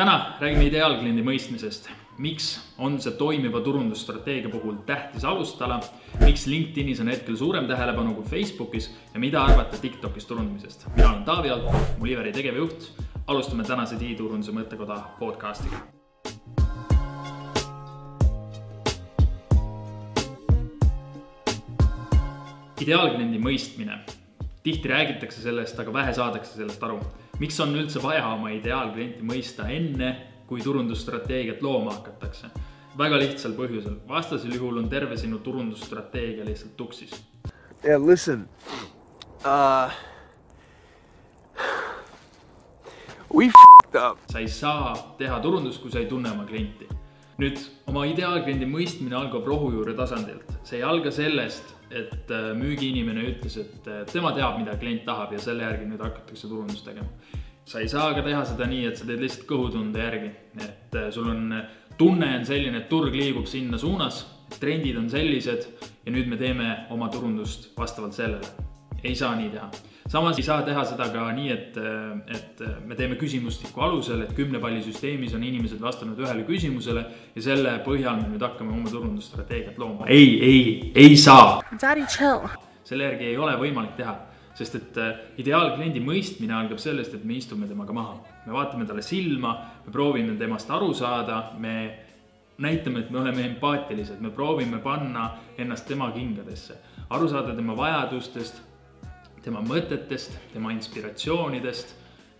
täna räägime ideaalkliendi mõistmisest. miks on see toimiva turundusstrateegia puhul tähtis alustala, miks LinkedInis on hetkel suurem tähelepanu kui Facebookis ja mida arvata Tiktokis turundamisest. mina olen Taavi Alt, Muliveri tegevjuht. alustame tänase digiturunduse mõttekoda podcast'iga ideaalkliendi mõistmine. tihti räägitakse sellest, aga vähe saadakse sellest aru. Miks on üldse vaja oma ideaalklienti mõista enne, kui turundusstrateegiat looma hakatakse? väga lihtsal põhjusel, vastasel juhul on terve sinu turundusstrateegia lihtsalt tuksis. Yeah, listen. Uh, we f***ed up. sa ei saa teha turundust, kui sa ei tunne oma klienti. nüüd oma ideaalkliendi mõistmine algab rohujuure tasandilt. see ei alga sellest, et äh, müügiinimene ütles, et äh, tema teab, mida klient tahab ja selle järgi nüüd hakatakse turundust tegema. sa ei saa ka teha seda nii, et sa teed lihtsalt kõhutunde järgi, et äh, sul on, tunne on selline, et turg liigub sinna suunas, trendid on sellised ja nüüd me teeme oma turundust vastavalt sellele. ei saa nii teha samas ei saa teha seda ka nii, et, et me teeme küsimustiku alusel, et kümne palli süsteemis on inimesed vastanud ühele küsimusele ja selle põhjal me nüüd hakkame oma turundusstrateegiat looma. ei, ei, ei saa. Selle järgi ei ole võimalik teha, sest et äh, ideaalkliendi mõistmine algab sellest, et me istume temaga maha. me vaatame talle silma, me proovime temast aru saada, me näitame, et me oleme empaatilised, me proovime panna ennast tema kingadesse, aru saada tema vajadustest tema mõtetest, tema inspiratsioonidest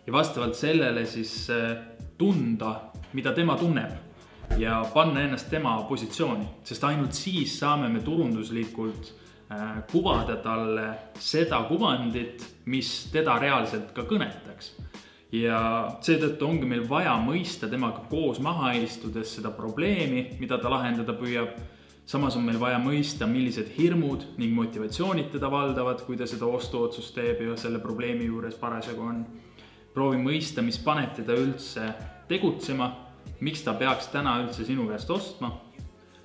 ja vastavalt sellele siis äh, tunda, mida tema tunneb ja panna ennast tema positsiooni, sest ainult siis saame me turunduslikult äh, kuvada talle seda kuvandit, mis teda reaalselt ka kõnetaks. ja seetõttu ongi meil vaja mõista temaga koos maha istudes seda probleemi, mida ta lahendada püüab samas on meil vaja mõista, millised hirmud ning motivatsioonid teda valdavad, kui ta seda ostuotsust teeb ja selle probleemi juures parasjagu on. proovi mõista, mis paneb teda üldse tegutsema, miks ta peaks täna üldse sinu käest ostma.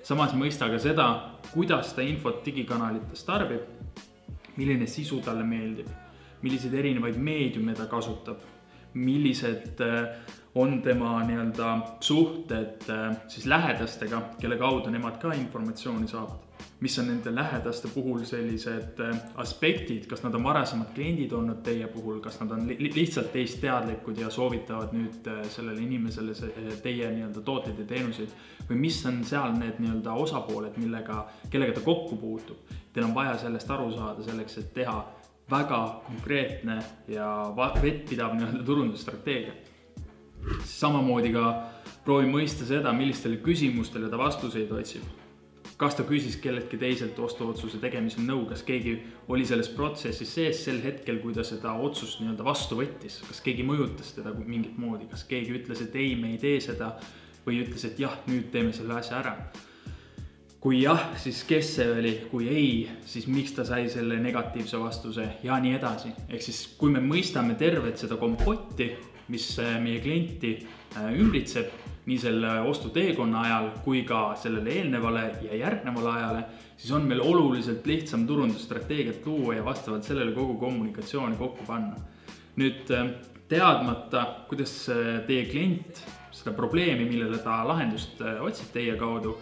samas mõista ka seda, kuidas ta infot digikanalites tarbib, milline sisu talle meeldib, milliseid erinevaid meediume ta kasutab, millised on tema nii-öelda suhted äh, siis lähedastega, kelle kaudu nemad ka informatsiooni saavad. mis on nende lähedaste puhul sellised äh, aspektid, kas nad on varasemad kliendid olnud teie puhul, kas nad on li lihtsalt teist teadlikud ja soovitavad nüüd sellele inimesele teie nii-öelda tooteid ja teenuseid. või mis on seal need nii-öelda osapooled, millega, kellega ta kokku puutub. Teil on vaja sellest aru saada selleks, et teha väga konkreetne ja vettpidav nii-öelda turundusstrateegia. Samamoodi ka proovin mõista seda, millistele küsimustele ta vastuseid otsib. kas ta küsis kelleltki teiselt ostuotsuse tegemisel nõu, kas keegi oli selles protsessis sees sel hetkel, kui ta seda otsust nii-öelda vastu võttis, kas keegi mõjutas teda mingit moodi, kas keegi ütles, et ei, me ei tee seda? Või ütles, et jah, nüüd teeme selle asja ära kui jah, siis kes see oli, kui ei, siis miks ta sai selle negatiivse vastuse ja nii edasi. ehk siis, kui me mõistame tervet seda kompotti, mis äh, meie klienti äh, ümbritseb nii selle ostuteekonna ajal kui ka sellele eelnevale ja järgnevale ajale, siis on meil oluliselt lihtsam turundusstrateegiat luua ja vastavalt sellele kogu kommunikatsiooni kokku panna. nüüd äh, teadmata, kuidas teie klient seda probleemi, millele ta lahendust otsib teie kaudu,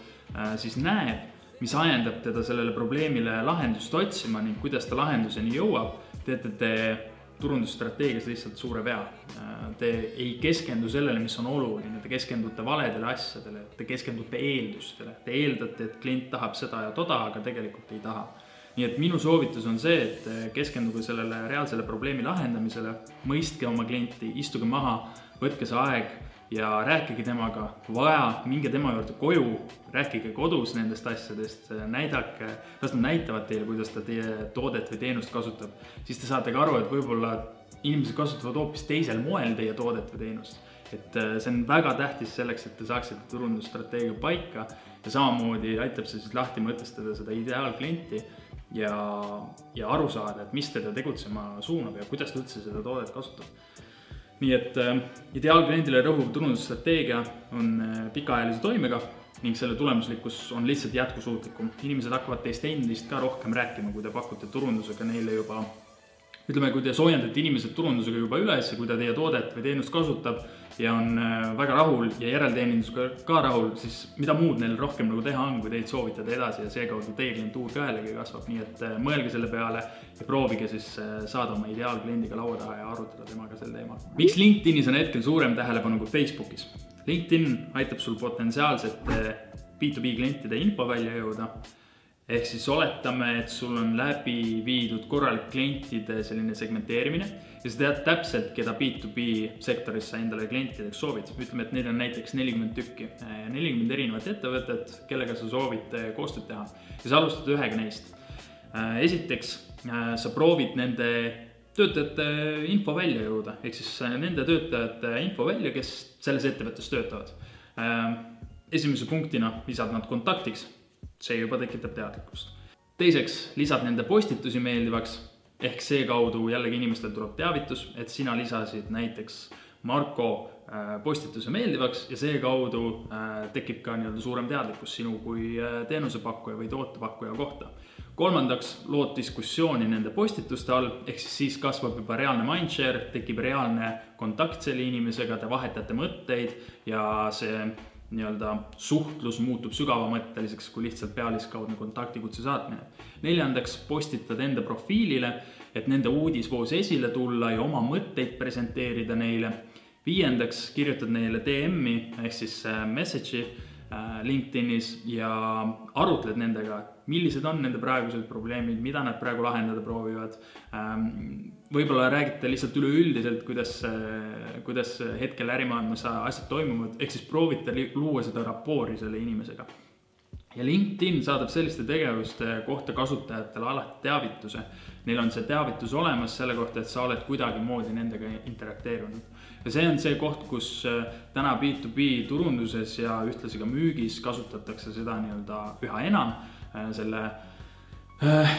siis näeb, mis ajendab teda sellele probleemile lahendust otsima ning kuidas ta lahenduseni jõuab, teete te turundusstrateegias lihtsalt suure vea. Te ei keskendu sellele, mis on oluline, te keskendute valedele asjadele, te keskendute eeldustele. Te eeldate, et klient tahab seda ja toda, aga tegelikult ei taha. nii et minu soovitus on see, et keskenduge sellele reaalsele probleemi lahendamisele, mõistke oma klienti, istuge maha, võtke see aeg ja rääkige temaga, vaja, minge tema juurde koju, rääkige kodus nendest asjadest, näidake, las nad näitavad teile, kuidas ta teie toodet või teenust kasutab. siis te saate ka aru, et võib-olla inimesed kasutavad hoopis teisel moel teie toodet või teenust. et äh, see on väga tähtis selleks, et te saaksite turundusstrateegia paika. Ja samamoodi aitab see siis lahti mõtestada seda ideaalklienti ja, ja aru saada, et mis teda tegutsema suunab ja kuidas ta üldse seda toodet kasutab nii et äh, ideaalkliendile rõhuv turundusstrateegia on äh, pikaajalise toimega ning selle tulemuslikkus on lihtsalt jätkusuutlikum. inimesed hakkavad teist endist ka rohkem rääkima, kui te pakute turundusega neile juba ütleme, kui te soojendate inimesed turundusega juba üles ja kui ta teie toodet või teenust kasutab ja on äh, väga rahul ja järelteenindusega ka rahul, siis mida muud neil rohkem nagu teha on, kui teid soovitada edasi ja seekaudu teie klientuur ka jällegi kasvab, nii et äh, mõelge selle peale ja proovige siis äh, saada oma ideaalkliendiga laua taha ja arutada temaga sel teemal. miks LinkedInis on hetkel suurem tähelepanu kui Facebookis? LinkedIn aitab sul potentsiaalsete B2B klientide info välja jõuda ehk siis oletame, et sul on läbi viidud korralik klientide selline segmenteerimine ja sa tead täpselt, keda B2B sektoris sa endale klientideks soovid. ütleme, et neid on näiteks nelikümmend tükki, nelikümmend erinevat ettevõtet, kellega sa soovid koostööd teha ja sa alustad ühega neist. esiteks sa proovid nende töötajate info välja jõuda, ehk siis nende töötajate info välja, kes selles ettevõttes töötavad. esimese punktina lisad nad kontaktiks see juba tekitab teadlikkust. teiseks, lisad nende postitusi meeldivaks, ehk seekaudu jällegi inimestel tuleb teavitus, et sina lisasid näiteks Marko äh, postituse meeldivaks ja seekaudu äh, tekib ka nii-öelda suurem teadlikkus sinu kui äh, teenusepakkuja või tootepakkuja kohta. kolmandaks, lood diskussiooni nende postituste all, ehk siis siis kasvab juba reaalne mindshare, tekib reaalne kontakt selle inimesega, te vahetate mõtteid ja see nii-öelda suhtlus muutub sügavamõtteliseks kui lihtsalt pealiskaudne kontaktikutse saatmine. neljandaks, postitad enda profiilile, et nende uudisvoos esile tulla ja oma mõtteid presenteerida neile. viiendaks, kirjutad neile DM-i ehk siis äh, message'i LinkedInis ja arutled nendega, millised on nende praegused probleemid, mida nad praegu lahendada proovivad ähm, võib-olla räägite lihtsalt üleüldiselt, kuidas, kuidas hetkel ärimaailmas asjad toimuvad, ehk siis proovite luua seda rapoori selle inimesega. ja LinkedIn saadab selliste tegevuste kohta kasutajatele alati teavituse. Neil on see teavitus olemas selle kohta, et sa oled kuidagimoodi nendega interakteerunud. Ja see on see koht, kus äh, täna B2B turunduses ja ühtlasi ka müügis kasutatakse seda nii-öelda üha enam äh, selle äh,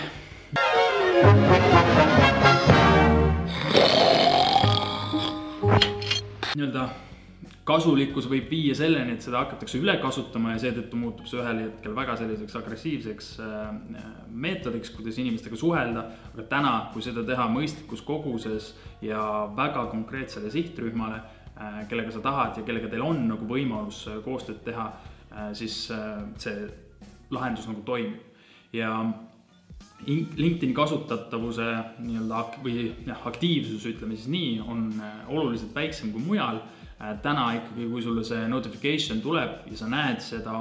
kasulikkus võib viia selleni, et seda hakatakse üle kasutama ja seetõttu muutub see ühel hetkel väga selliseks agressiivseks äh, meetodiks, kuidas inimestega suhelda. aga täna, kui seda teha mõistlikus koguses ja väga konkreetsele sihtrühmale, äh, kellega sa tahad ja kellega teil on nagu võimalus äh, koostööd teha, siis see lahendus nagu toimib ja LinkedIni kasutatavuse nii-öelda või jah, aktiivsus, ütleme siis nii, on äh, oluliselt väiksem kui mujal. Äh, täna ikkagi, kui sulle see notification tuleb ja sa näed seda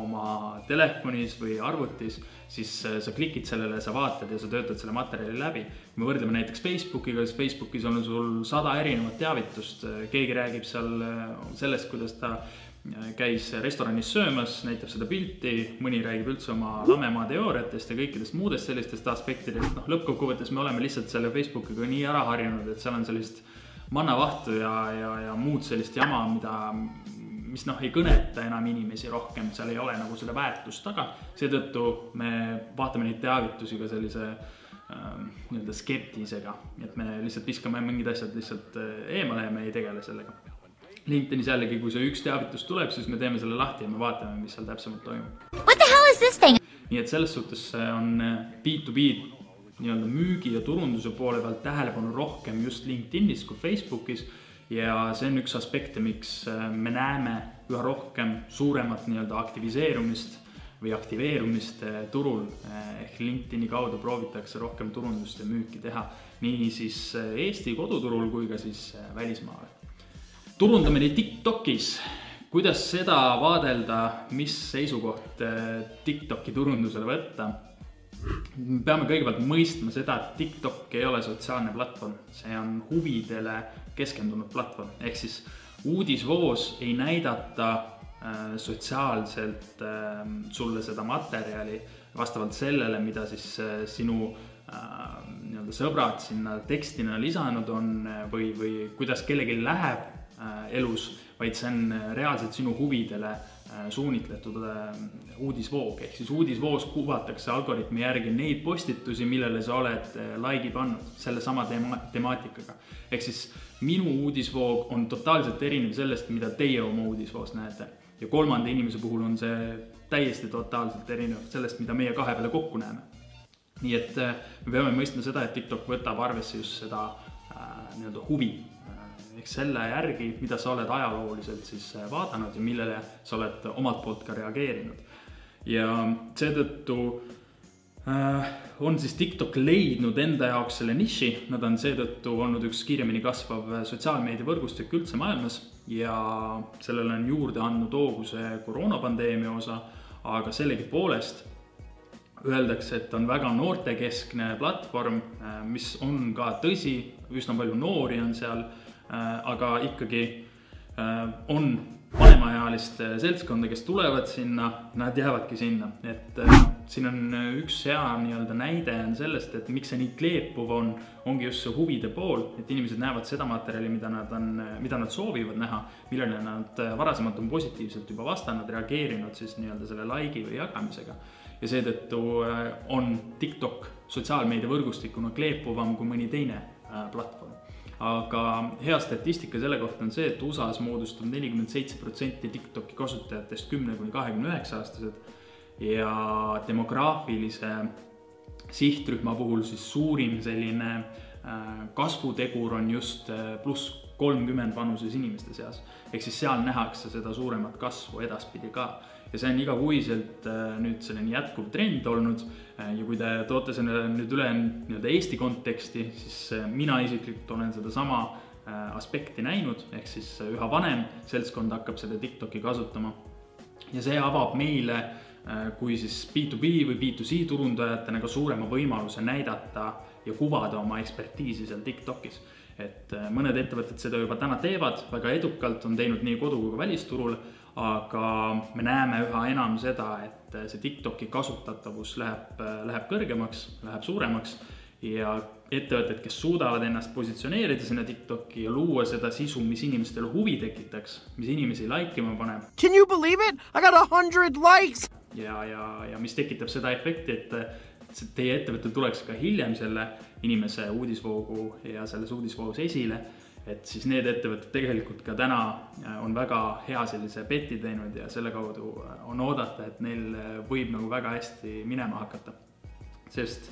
oma telefonis või arvutis, siis äh, sa klikid sellele, sa vaatad ja sa töötad selle materjali läbi. kui me võrdleme näiteks Facebookiga, siis Facebookis on sul sada erinevat teavitust, keegi räägib seal sellest, kuidas ta käis restoranis söömas, näitab seda pilti, mõni räägib üldse oma lamemaa teooriatest ja kõikidest muudest sellistest aspektidest, noh, lõppkokkuvõttes me oleme lihtsalt selle Facebookiga nii ära harjunud, et seal on sellist mannavahtu ja, ja, ja muud sellist jama, mida, mis noh, ei kõneta enam inimesi rohkem, seal ei ole nagu seda väärtust taga. seetõttu me vaatame neid teavitusi ka sellise äh, nii-öelda skeptisega, et me lihtsalt viskame mingid asjad lihtsalt äh, eemale ja me ei tegele sellega LinkedInis jällegi, kui see üks teavitus tuleb, siis me teeme selle lahti ja me vaatame, mis seal täpsemalt toimub. nii et selles suhtes on B2B äh, nii-öelda müügi ja turunduse poole pealt tähelepanu rohkem just LinkedInis kui Facebookis. ja see on üks aspekte, miks äh, me näeme üha rohkem suuremat nii-öelda aktiviseerumist või aktiveerumist äh, turul. ehk LinkedIni kaudu proovitakse rohkem turundust ja müüki teha nii siis Eesti koduturul kui ka siis välismaal turundamine Tiktokis, kuidas seda vaadelda, mis seisukoht Tiktoki turundusele võtta? Peame kõigepealt mõistma seda, et TikTok ei ole sotsiaalne platvorm, see on huvidele keskendunud platvorm, ehk siis uudisvoos ei näidata äh, sotsiaalselt äh, sulle seda materjali vastavalt sellele, mida siis äh, sinu nii-öelda sõbrad sinna tekstina lisanud on või, või kuidas kellelgi läheb Äh, elus, vaid see on äh, reaalselt sinu huvidele äh, suunitletud uudisvoog, ehk siis uudisvoos kuvatakse algoritmi järgi neid postitusi, millele sa oled like'i pannud, sellesama teema, temaatikaga. ehk siis minu uudisvoog on totaalselt erinev sellest, mida teie oma uudisvoos näete. ja kolmanda inimese puhul on see täiesti totaalselt erinev sellest, mida meie kahe peale kokku näeme. nii et äh, me peame mõistma seda, et TikTok võtab arvesse just seda äh, nii-öelda huvi äh, ehk selle järgi, mida sa oled ajalooliselt siis äh, vaadanud ja millele sa oled omalt poolt ka reageerinud. ja seetõttu äh, on siis TikTok leidnud enda jaoks selle niši, nad on seetõttu olnud üks kiiremini kasvav sotsiaalmeediavõrgustik üldse maailmas ja sellele on juurde andnud hoogu see koroonapandeemia osa, aga sellegipoolest öeldakse, et on väga noortekeskne platvorm, mis on ka tõsi, üsna palju noori on seal, aga ikkagi äh, on vanemaealist seltskonda, kes tulevad sinna, nad jäävadki sinna, et äh, siin on üks hea nii-öelda näide on sellest, et miks see nii kleepuv on, ongi just see huvide pool, et inimesed näevad seda materjali, mida nad on, mida nad soovivad näha, millele nad varasemalt on positiivselt juba vastanud, reageerinud siis nii-öelda selle like'i või jagamisega. ja seetõttu äh, on TikTok sotsiaalmeediavõrgustikuna kleepuvam kui mõni teine äh, platvorm aga hea statistika selle kohta on see, et USA-s moodustab nelikümmend seitse protsenti Tiktoki kasutajatest kümne kuni kahekümne üheksa aastased. ja demograafilise sihtrühma puhul siis suurim selline äh, kasvutegur on just äh, pluss kolmkümmend vanuses inimeste seas. ehk siis seal nähakse seda suuremat kasvu edaspidi ka ja see on igakuiselt äh, nüüd selline jätkuv trend olnud. Äh, ja kui te toote selle nüüd üle nii-öelda Eesti konteksti, siis äh, mina isiklikult olen sedasama aspekti näinud, ehk siis üha vanem seltskond hakkab seda TikTok'i kasutama. ja see avab meile kui siis B2B või B2C turundajatena ka suurema võimaluse näidata ja kuvada oma ekspertiisi seal TikTok'is et mõned ettevõtted seda juba täna teevad väga edukalt, on teinud nii kodu kui ka välisturul aga me näeme üha enam seda, et see Tiktoki kasutatavus läheb, läheb kõrgemaks, läheb suuremaks ja ettevõtted, kes suudavad ennast positsioneerida sinna Tiktoki ja luua seda sisu, mis inimestele huvi tekitaks, mis inimesi like ima paneb. Can you believe it? I got a hundred likes. ja, ja, ja mis tekitab seda efekti, et teie ettevõte tuleks ka hiljem selle inimese uudisvoogu ja selles uudisvoos esile et siis need ettevõtted tegelikult ka täna äh, on väga hea sellise beti teinud ja selle kaudu äh, on oodata, et neil äh, võib nagu väga hästi minema hakata. sest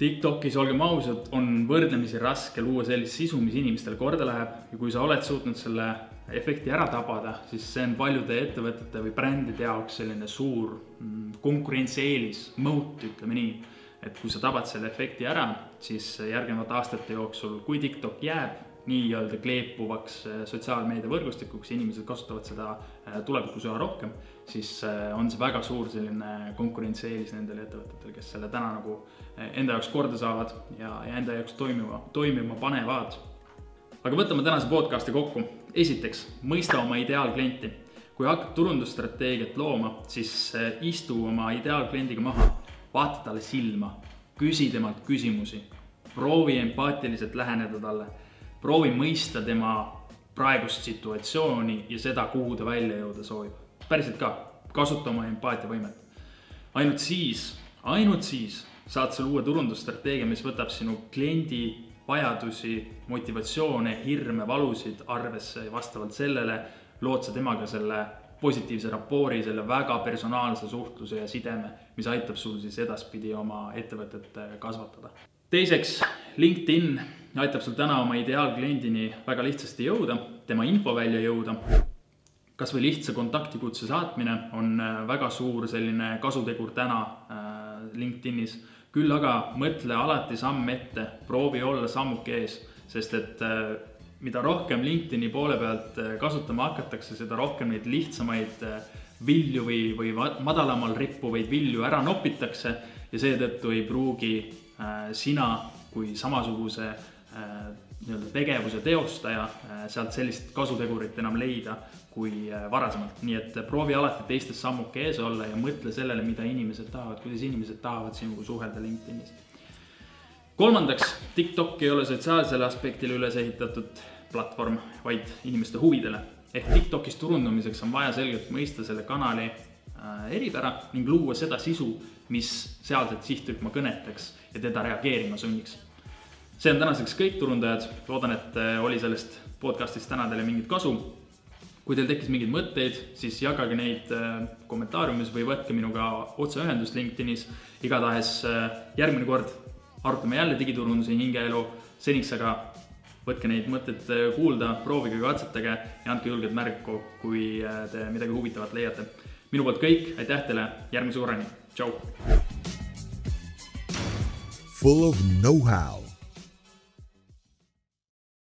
TikTokis, olgem ausad, on võrdlemisi raske luua sellist sisu, mis inimestele korda läheb ja kui sa oled suutnud selle efekti ära tabada, siis see on paljude ettevõtete või brändide jaoks selline suur mm, konkurentsieelis, moat, ütleme nii. et kui sa tabad selle efekti ära, siis järgnevate aastate jooksul, kui TikTok jääb nii-öelda kleepuvaks äh, sotsiaalmeediavõrgustikuks ja inimesed kasutavad seda äh, tulevikus üha rohkem, siis äh, on see väga suur selline konkurentsieelis nendele ettevõtetele, kes selle täna nagu enda jaoks korda saavad ja, ja enda jaoks toimima, toimima panevad. aga võtame tänase podcast'i kokku. esiteks, mõista oma ideaalklienti. kui hakkad turundusstrateegiat looma, siis istu oma ideaalkliendiga maha, vaata talle silma, küsi temalt küsimusi, proovi empaatiliselt läheneda talle proovi mõista tema praegust situatsiooni ja seda, kuhu ta välja jõuda soovib. päriselt ka, kasuta oma empaatiavõimet. ainult siis, ainult siis saad sa luua turundusstrateegia, mis võtab sinu kliendi vajadusi, motivatsioone, hirme, valusid arvesse ja vastavalt sellele lood sa temaga selle positiivse rapoori, selle väga personaalse suhtluse ja sideme, mis aitab sul siis edaspidi oma ettevõtet kasvatada. teiseks, LinkedIn aitab sul täna oma ideaalkliendini väga lihtsasti jõuda, tema infovälja jõuda. kasvõi lihtsa kontaktikutse saatmine on äh, väga suur selline kasutegur täna äh, LinkedInis. küll aga mõtle alati samm ette, proovi olla sammuke ees, sest et äh, mida rohkem LinkedIni poole pealt kasutama hakatakse, seda rohkem neid lihtsamaid vilju või, või madalamal rippuvaid vilju ära nopitakse ja seetõttu ei pruugi sina kui samasuguse nii-öelda tegevuse teostaja, äh, sealt sellist kasutegurit enam leida kui äh, varasemalt, nii et proovi alati teistest sammuke ees olla ja mõtle sellele, mida inimesed tahavad, kuidas inimesed tahavad sinuga suhelda LinkedInis. kolmandaks, TikTok ei ole sotsiaalsele aspektile üles ehitatud platvorm, vaid inimeste huvidele. ehk TikTokis turundamiseks on vaja selgelt mõista selle kanali eripära ning luua seda sisu, mis sealset sihtrühma kõnetaks ja teda reageerima sunniks see on tänaseks kõik, turundajad, loodan, et äh, oli sellest podcast'ist täna teile mingit kasu. kui teil tekkis mingeid mõtteid, siis jagage neid kommentaariumis või võtke minuga otseühendust LinkedInis. igatahes järgmine kord arutame jälle digiturunduse hingeelu, seniks aga võtke neid mõtteid kuulda, proovige, katsetage ja andke julgelt märku, kui te midagi huvitavat leiate. minu poolt kõik, aitäh teile, järgmise korrani, tšau. Full of know-how